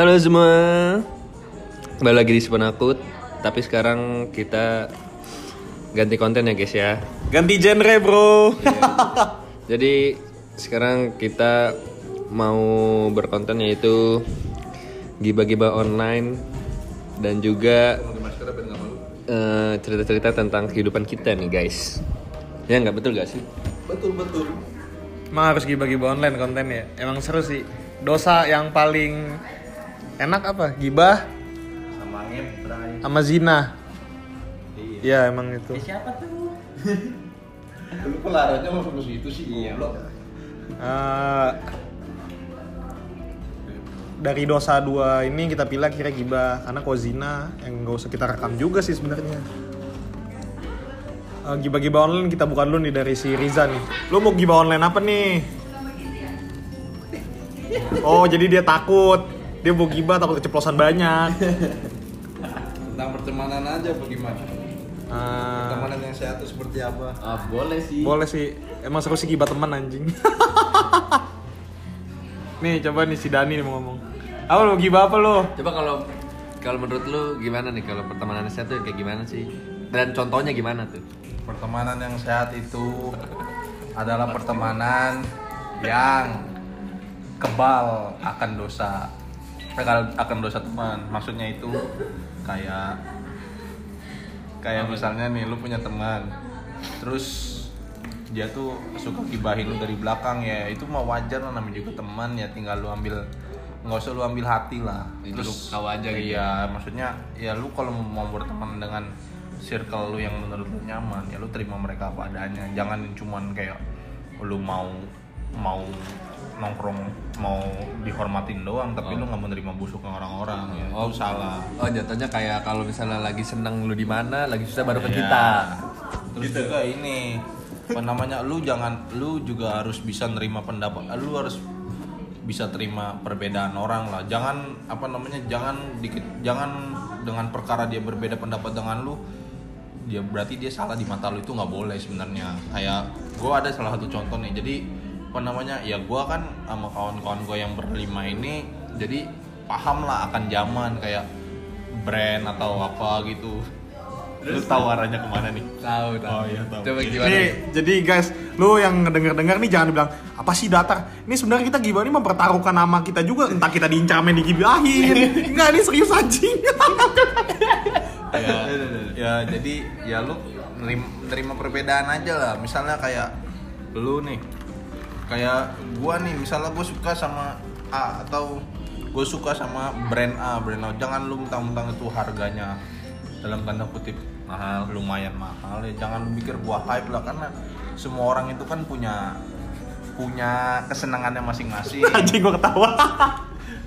Halo semua, kembali lagi di Sepenakut Tapi sekarang kita ganti konten ya guys ya Ganti genre bro. Jadi sekarang kita mau berkonten yaitu Giba-giba online Dan juga eh, cerita-cerita tentang kehidupan kita nih guys Ya nggak betul gak sih? betul betul. Emang harus gibah-gibah online konten ya. Emang seru sih. Dosa yang paling enak apa? Gibah sama ngebray sama zina. Iya emang itu. siapa tuh Lu kelarannya langsung ke situ sih, Iya. Eh, dari dosa dua ini kita pilih kira gibah karena kalau zina yang nggak usah kita rekam juga sih sebenarnya. Eh, gibah-gibah online kita buka dulu nih dari si Riza nih. Lu mau gibah online apa nih? Oh jadi dia takut. Dia mau gibah takut keceplosan banyak. Tentang pertemanan aja bagaimana? Ah, Pertemanan yang sehat itu seperti apa? ah boleh sih boleh sih. Emang seru sih gibah teman anjing. nih coba nih si Dani nih mau ngomong. Apa lu gibah apa lu? Coba kalau kalau menurut lu gimana nih kalau pertemanan sehat tuh kayak gimana sih? Dan contohnya gimana tuh? Pertemanan yang sehat itu adalah pertemanan yang kebal akan dosa. Kebal akan dosa teman. Maksudnya itu kayak kayak misalnya nih lu punya teman terus dia tuh suka gibahin lu dari belakang ya itu mah wajar lah namanya juga teman ya tinggal lu ambil nggak usah lu ambil hati lah. Itu lu tahu aja gitu. iya maksudnya ya lu kalau mau berteman dengan circle lu yang menurut lu nyaman ya lu terima mereka apa adanya. Jangan cuman kayak lu mau mau nongkrong mau dihormatin doang tapi lu nggak menerima busuknya orang-orang ya Oh. itu salah Oh jatuhnya kayak kalau misalnya lagi seneng lu di mana, lagi susah baru ke Iya. kita. Terus juga ini apa namanya lu jangan lu juga harus bisa nerima pendapat lu harus bisa terima perbedaan orang lah jangan apa namanya jangan dikit jangan dengan perkara dia berbeda pendapat dengan lu dia berarti dia salah di mata lu itu nggak boleh sebenarnya kayak gue ada salah satu contoh nih jadi apa namanya ya gue kan sama kawan-kawan gue yang berlima ini jadi paham lah akan zaman kayak brand atau apa gitu lu tahu arahnya ke mana nih Tahu tahu. Oh, iya, tahu. Coba gimana? Nih, jadi guys, lu yang ngedenger-denger nih jangan bilang apa sih datar. Ini sebenarnya kita gibah ini mempertaruhkan nama kita juga. Entah kita diincar main digibahin. Enggak, ini serius anjing. ya, ya jadi ya lu nerima, nerima perbedaan aja lah misalnya kayak lu nih kayak gua nih misalnya gue suka sama A atau gue suka sama brand A brand A. Jangan lu mentang-mentang itu harganya dalam tanda kutip mahal lumayan mahal ya. Jangan lu pikir gua hype lah karena semua orang itu kan punya punya kesenangannya masing-masing. Anjing gua ketawa.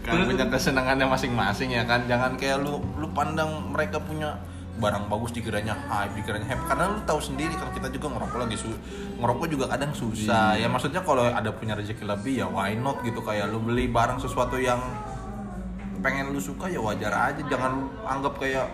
kan punya kesenangannya masing-masing ya kan. Jangan kayak lu lu pandang mereka punya barang bagus dikiranya hype dikiranya hype karena lu tahu sendiri kalau kita juga ngerokok lagi su ngerokok juga kadang susah ya maksudnya kalau ada punya rezeki lebih ya why not gitu kayak lu beli barang sesuatu yang pengen lu suka ya wajar aja jangan anggap kayak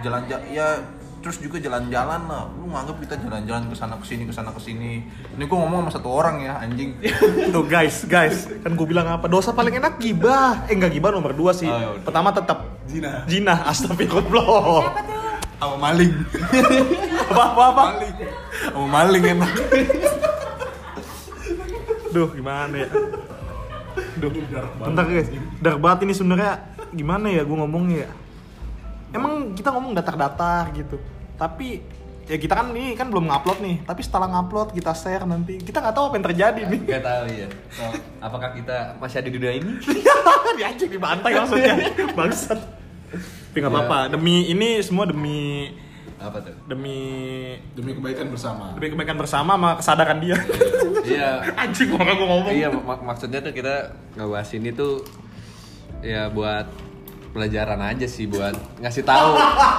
jalan jalan ya terus juga jalan-jalan lah lu nganggap kita jalan-jalan ke sana ke sini ke sana ke sini ini gua ngomong sama satu orang ya anjing Tuh guys, guys, kan gue bilang apa? Dosa paling enak gibah. Eh enggak gibah nomor dua sih. Oh, ya. Pertama tetap Zina. Zina, astagfirullah. Sama maling Apa apa apa? sama maling enak Duh, gimana ya? Duh, bentar guys. Dark banget ini sebenarnya gimana ya gue ngomongnya ya? Emang kita ngomong datar-datar gitu. Tapi ya kita kan ini kan belum ngupload nih. Tapi setelah ngupload kita share nanti. Kita nggak tahu apa yang terjadi nih. Gak tahu ya. So, apakah kita masih ada di dunia ini? di anjing dibantai maksudnya. Bangsat. Tapi nggak apa-apa. Demi ini semua demi Apa tuh? demi demi kebaikan bersama demi kebaikan bersama sama kesadaran dia. Iya. anjing orang gue ngomong. Iya mak- maksudnya tuh kita ngebahas ini tuh ya buat pelajaran aja sih buat ngasih tahu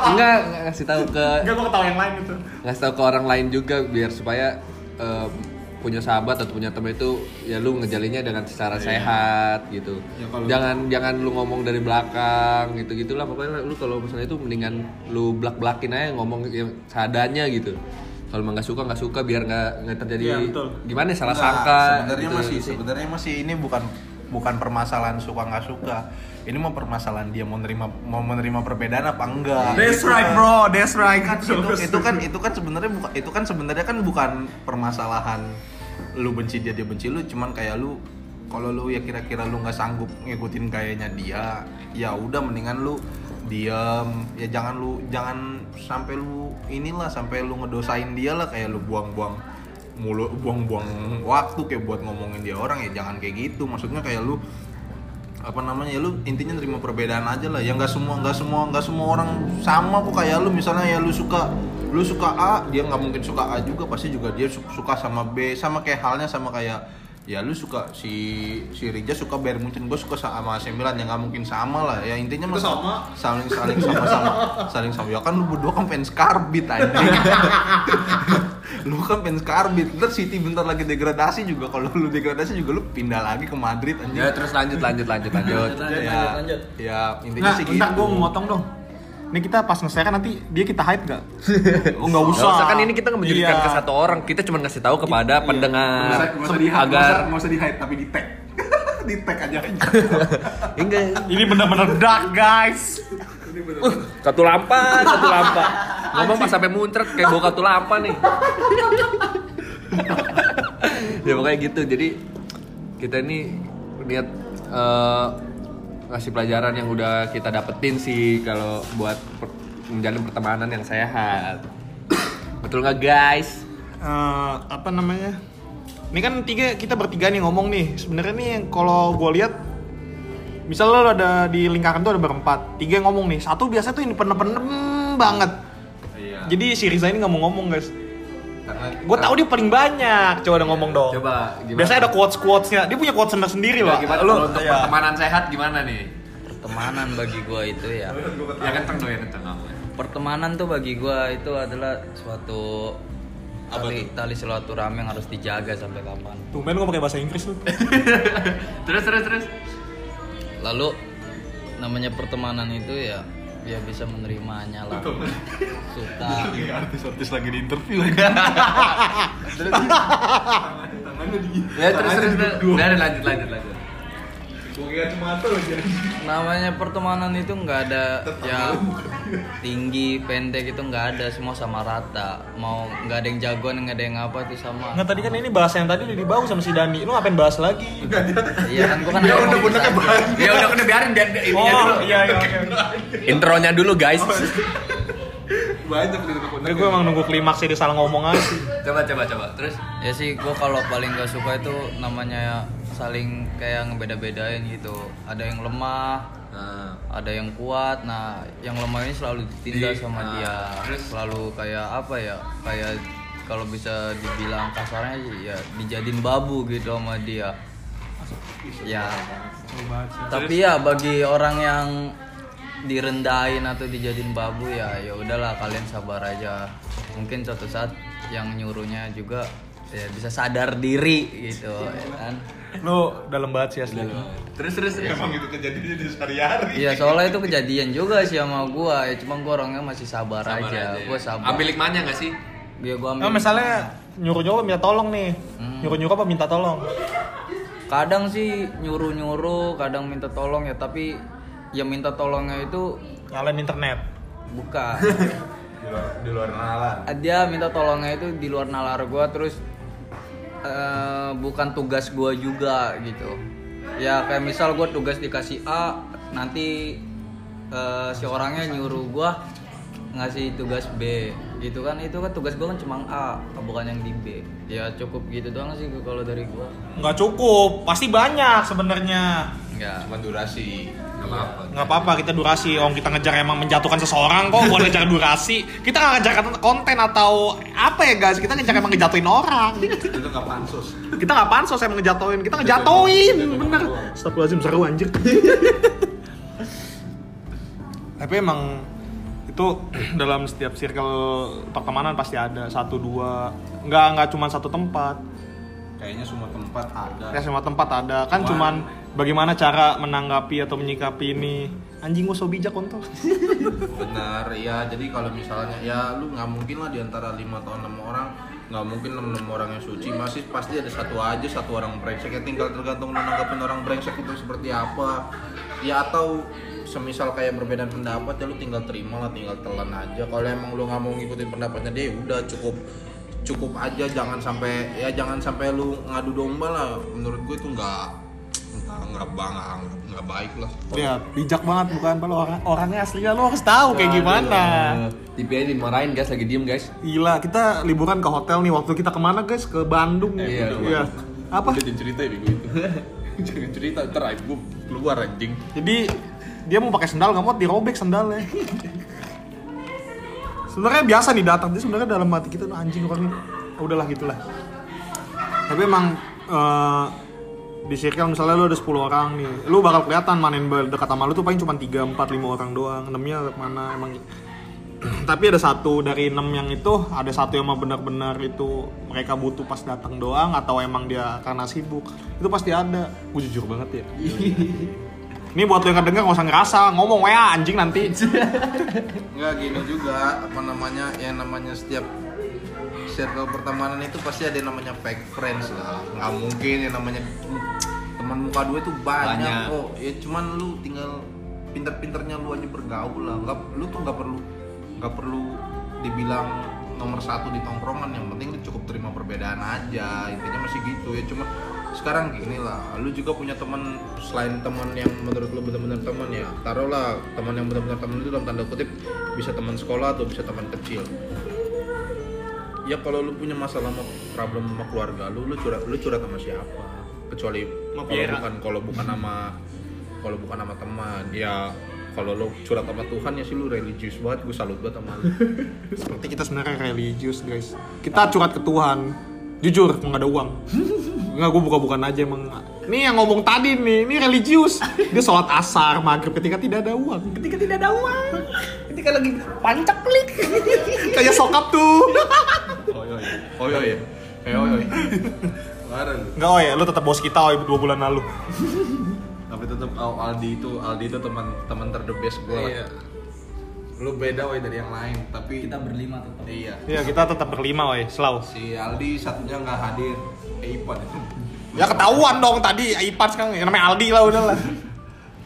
enggak enggak ngasih tahu ke Enggak gue ketawa yang lain gitu. ngasih tahu ke orang lain juga biar supaya eh, punya sahabat atau punya teman itu ya lu ngejalinnya dengan secara sehat gitu. Ya, kalau- jangan jangan lu ngomong dari belakang gitu gitulah pokoknya lu kalau misalnya itu mendingan lu belak belakin aja ngomong yang seadanya gitu. Kalau emang nggak suka nggak suka biar nggak nggak terjadi Iya, betul. gimana ya, salah Enggak, sangka sebenarnya gitu. masih sih. sebenarnya masih ini bukan bukan permasalahan suka nggak suka. Ini mau permasalahan dia mau menerima mau menerima perbedaan apa enggak That's right bro, that's right. kan itu, itu kan itu kan sebenarnya bukan itu kan sebenarnya kan bukan permasalahan lu benci dia dia benci lu cuman kayak lu kalau lu ya kira-kira lu nggak sanggup ngikutin gayanya dia ya udah mendingan lu diam ya jangan lu jangan sampai lu inilah sampai lu ngedosain dia lah kayak lu buang-buang mulu buang-buang waktu kayak buat ngomongin dia orang ya jangan kayak gitu. Maksudnya kayak lu apa namanya ya lu intinya terima perbedaan aja lah. Ya nggak semua nggak semua nggak semua orang sama kok kayak lu. Misalnya ya lu suka lu suka A dia nggak mungkin suka A juga. Pasti juga dia su- suka sama B. Sama kayak halnya sama kayak ya lu suka si si Rija suka Bayern Munchen gue suka sama AC Milan ya nggak mungkin sama lah ya intinya mah sama. saling saling sama sama saling sama ya kan lu berdua kan fans karbit anjing lu kan fans karbit ntar City bentar lagi degradasi juga kalau lu degradasi juga lu pindah lagi ke Madrid anjing Ya terus lanjut lanjut lanjut lanjut. ya, ya intinya Nah, sih bentar gitu. gue mau motong dong. Ini kita pas nge-share nanti dia kita hype gak? oh nggak Nggak usah. usah kan ini kita menjadikan Iya. ke satu orang, kita cuma ngasih tahu kepada pendengar Nggak usah di hype, agar nggak usah di hype tapi di tag. di tag aja. enggak Ini bener-bener dark guys. Uh, katu lampa, katu lampa. Ngomong pas sampai muncrat kayak bawa katu lampa nih. ya pokoknya gitu. Jadi kita ini niat eh, ngasih pelajaran yang udah kita dapetin sih kalau buat per- menjalin pertemanan yang sehat. Betul nggak guys? Eh, apa namanya? Ini kan tiga kita bertiga nih ngomong nih. Sebenarnya nih yang kalau gue lihat misalnya lo ada di lingkaran tuh ada berempat, tiga yang ngomong nih. Satu biasa tuh ini penem-penem banget. Iya. Jadi si Riza ini nggak mau ngomong guys. Karena Gue tahu dia paling banyak. Coba udah ngomong dong. Coba gimana? Biasanya ada quotes quotesnya. Dia punya quotes sendiri sendiri Ya, loh. gimana Lu untuk ya. pertemanan sehat gimana nih? pertemanan bagi gua itu ya Ya kenceng dong ya kenceng ngomongnya. pertemanan tuh bagi gua itu adalah suatu tali tali silaturahmi yang harus dijaga sampai kapan Tumben gue pakai bahasa Inggris tuh. terus terus terus. lalu namanya pertemanan itu ya ya bisa menerimanya lah suka artis-artis lagi di interview lagi. Ya terus terus. terus. Udah udah, lanjut lanjut lanjut. namanya pertemanan itu nggak ada ya tinggi pendek itu nggak ada semua sama rata mau nggak ada yang jagoan nggak ada yang apa itu sama Nggak tadi kan ini bahasa yang tadi udah dibawa sama si Dani. Lu ngapain bahas lagi? iya kan gua kan Ya udah bener bisa. Ya udah udah biarin biar ininya dulu. Oh iya iya oke. oke. Intronya dulu guys. Banyak di Tapi gue emang nunggu klimaksnya dia salah ngomong aja sih. Coba coba coba. Terus ya sih gue kalau paling gak suka itu namanya saling kayak ngebeda-bedain gitu ada yang lemah nah, ada yang kuat nah yang lemah ini selalu ditindas Di- sama nah, dia. terus? selalu kayak apa ya kayak kalau bisa dibilang kasarnya ya dijadiin babu gitu sama dia. Ya. Tapi ya bagi orang yang direndahin atau dijadiin babu ya ya udahlah kalian sabar aja. Mungkin suatu saat yang nyuruhnya juga ya bisa sadar diri gitu ya kan Lu dalam banget sih asli. terus terus. Emang itu kejadiannya di sehari-hari. Iya soalnya itu kejadian juga sih sama gua ya cuma gua orangnya masih sabar, Sabar aja. ya. Gua sabar. Ambil hikmahnya nggak sih? Dia gua Nah, ambil. misalnya nyuruh-nyuruh apa minta tolong nih. Hmm. Nyuruh-nyuruh apa minta tolong? Kadang sih nyuruh-nyuruh, kadang minta tolong ya tapi yang minta tolongnya itu Nyalain internet. bukan. di luar di luar nalar. Dia minta tolongnya itu di luar nalar gua terus eh, bukan tugas gua juga gitu. Ya kayak misal gua tugas dikasih A, nanti eh, si orangnya nyuruh gua ngasih tugas B gitu kan itu kan tugas gua kan cuma A bukan yang di B ya cukup gitu doang sih kalau dari gua Nggak cukup, pasti banyak sebenarnya. Enggak Cuma durasi. Nggak apa-apa. Nggak apa-apa kita durasi. Om kita ngejar emang menjatuhkan seseorang kok, bukan ngejar durasi. Kita nggak ngejar konten atau apa ya guys? Kita ngejar emang ngejatuhin orang. Itu nggak pansus. Kita nggak pansos emang ngejatuhin, kita ngejatuhin, bener. Astagfirullahaladzim seru anjir. Tapi emang itu dalam setiap circle pertemanan pasti ada satu dua nggak nggak cuma satu tempat Kayaknya semua tempat ada. ya semua tempat ada. Kan cuman bagaimana cara menanggapi atau menyikapi ini? Anjing gue so bijak untuk Benar, ya. Jadi kalau misalnya ya lu nggak mungkin lah di antara lima atau enam orang nggak mungkin enam orang yang suci. Masih pasti ada satu aja satu orang brengsek. Ya tinggal tergantung lu nanggapin orang brengsek itu seperti apa. Ya atau semisal kayak perbedaan pendapat ya lu tinggal terima lah tinggal telan aja. Kalau emang lu nggak mau ngikutin pendapatnya dia ya udah cukup cukup aja jangan sampai ya jangan sampai lu ngadu domba lah menurut gue itu nggak nggak nggak bang nggak baik lah Ya, bijak banget bukan kalau orang orangnya aslinya lo harus tahu kayak gimana. Aja dimarahin guys lagi diem guys. Gila, kita liburan ke hotel nih waktu kita ke mana guys? Ke Bandung. Iya, Iya. Apa? Udah jangan cerita ya minggu itu. jangan cerita, ntar aib gue keluar anjing. Jadi dia mau pakai sendal nggak mau dirobek sendalnya. sebenarnya biasa nih datang dia sebenarnya dalam hati kita "Aduh, anjing orang ini." udahlah gitulah. Tapi emang eh, di circle misalnya lu ada 10 orang nih, lu bakal kelihatan mana yang dekat sama lu tuh paling cuma 3, 4, 5 orang doang. Enamnya mana emang tapi ada satu dari enam yang itu ada satu yang emang benar-benar itu mereka butuh pas datang doang atau emang dia karena sibuk itu pasti ada gue jujur banget ya ini buat lo yang kedenger nggak usah ngerasa ngomong ya anjing nanti. Nggak gini juga apa namanya yang namanya setiap circle pertemanan itu pasti ada yang namanya fake friends lah. Nggak mungkin yang namanya teman muka dua itu banyak, Banyak. kok. Ya cuman lu tinggal pinter-pinternya lu aja bergaul lah. Nggak lu tuh nggak perlu nggak perlu dibilang nomor satu di tongkrongan yang penting lu cukup terima perbedaan aja intinya masih gitu ya. Cuma sekarang gini lah lu juga punya teman selain teman yang menurut lu benar-benar teman ya taruhlah teman yang benar-benar teman itu dalam tanda kutip bisa teman sekolah atau bisa teman kecil. Ya kalau lu punya masalah sama problem sama keluarga lu lu curhat lu curhat sama siapa? Kecuali kalau bukan kalau bukan sama kalau bukan sama teman ya kalau lu curhat sama Tuhan ya sih lu religius banget gue salut banget sama lu. Seperti kita sebenarnya religius guys. Kita curhat ke Tuhan. Jujur nggak ada uang. Nggak gue buka-bukan aja emang ini yang ngomong tadi nih ini religius. Dia sholat asar maghrib ketika tidak ada uang. Ketika tidak ada uang. Ketika lagi pancak klik. Kayak sokap tuh. Oh iya, oh iya, iya. Eh, oh iya. Kemarin. Enggak oh ya, lu tetap bos kita oh dua bulan lalu. Tapi tetap oh, Aldi itu Aldi itu teman teman ter the best gue. Iya. Lu beda woy dari yang lain, tapi Kita berlima tetap. iya. Iya kita tetap berlima woi, selalu. Si Aldi satunya nggak hadir. Eh Ipan itu. Ya ketahuan dong tadi Ipan sekarang yang namanya Aldi lah udah lah.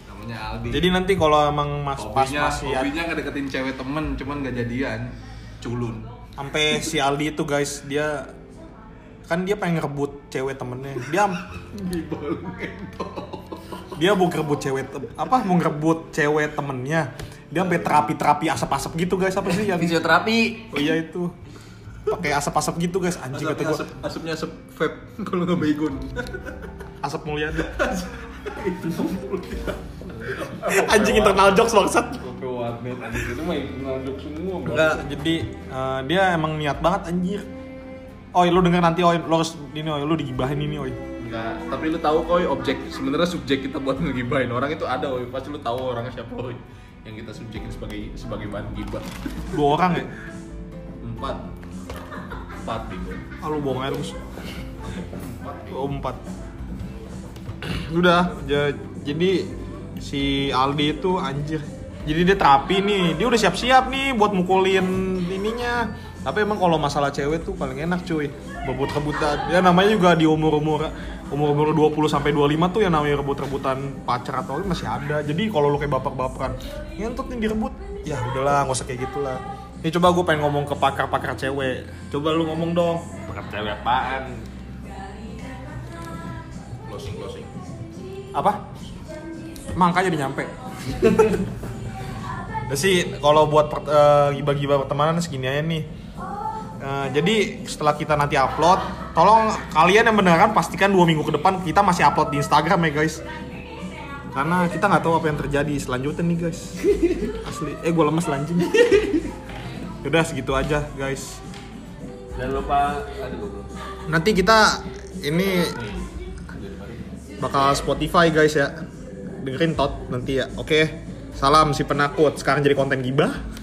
Namanya Aldi. Jadi nanti kalau emang mas pas hobinya, masih ada- hobinya ngedeketin cewek temen, cuman nggak jadian. Culun. sampai si Aldi itu guys dia kan dia pengen ngerebut cewek temennya dia dia mau ngerebut cewek apa mau ngerebut cewek temennya dia sampai terapi terapi asap-asap gitu guys apa sih yang Fisioterapi. oh iya itu pakai asap-asap gitu guys anjing kata gua asap, asapnya asap vape kalau nggak baygon. asap mulyadi anjing internal jokes bangsat Kopi warnet anjing itu mah nganduk semua. enggak jadi eh, dia emang niat banget anjir Oi, lu denger nanti Oi, lu harus ini Oi, lu digibahin ini Oi. Enggak, tapi lu tahu koi objek sebenarnya subjek kita buat ngegibahin orang itu ada oi. Pasti lu tahu orangnya siapa oi. Yang kita subjekin sebagai sebagai bahan gibah. Dua orang ya? Empat. Empat bingo. Ah, lu bohong aja terus. Oh, empat. Udah, ja- jadi si Aldi itu anjir. Jadi dia terapi nih, dia udah siap-siap nih buat mukulin ininya. Tapi emang kalau masalah cewek tuh paling enak cuy. Rebut-rebutan. Ya namanya juga di umur-umur umur-umur 20 sampai 25 tuh yang namanya rebut-rebutan pacar atau masih ada. Jadi kalau lu kayak baper-baperan, ngentut nih direbut. Ya udahlah, nggak usah kayak gitulah. Ini coba gue pengen ngomong ke pakar-pakar cewek. Coba lu ngomong dong. Bukan cewek apaan? closing closing apa makanya udah nyampe Udah sih kalau buat eh, gibah-gibah pertemanan segini aja nih Eh, jadi setelah kita nanti upload tolong kalian yang beneran pastikan dua minggu ke depan kita masih upload di Instagram ya guys. Karena kita nggak tahu apa yang terjadi. Selanjutnya nih guys. Asli. Eh gue lemes lanjing udah segitu aja guys. Jangan lupa nanti kita ini bakal Spotify guys ya. Dengerin tot nanti ya. Oke. Salam si penakut. Sekarang jadi konten gibah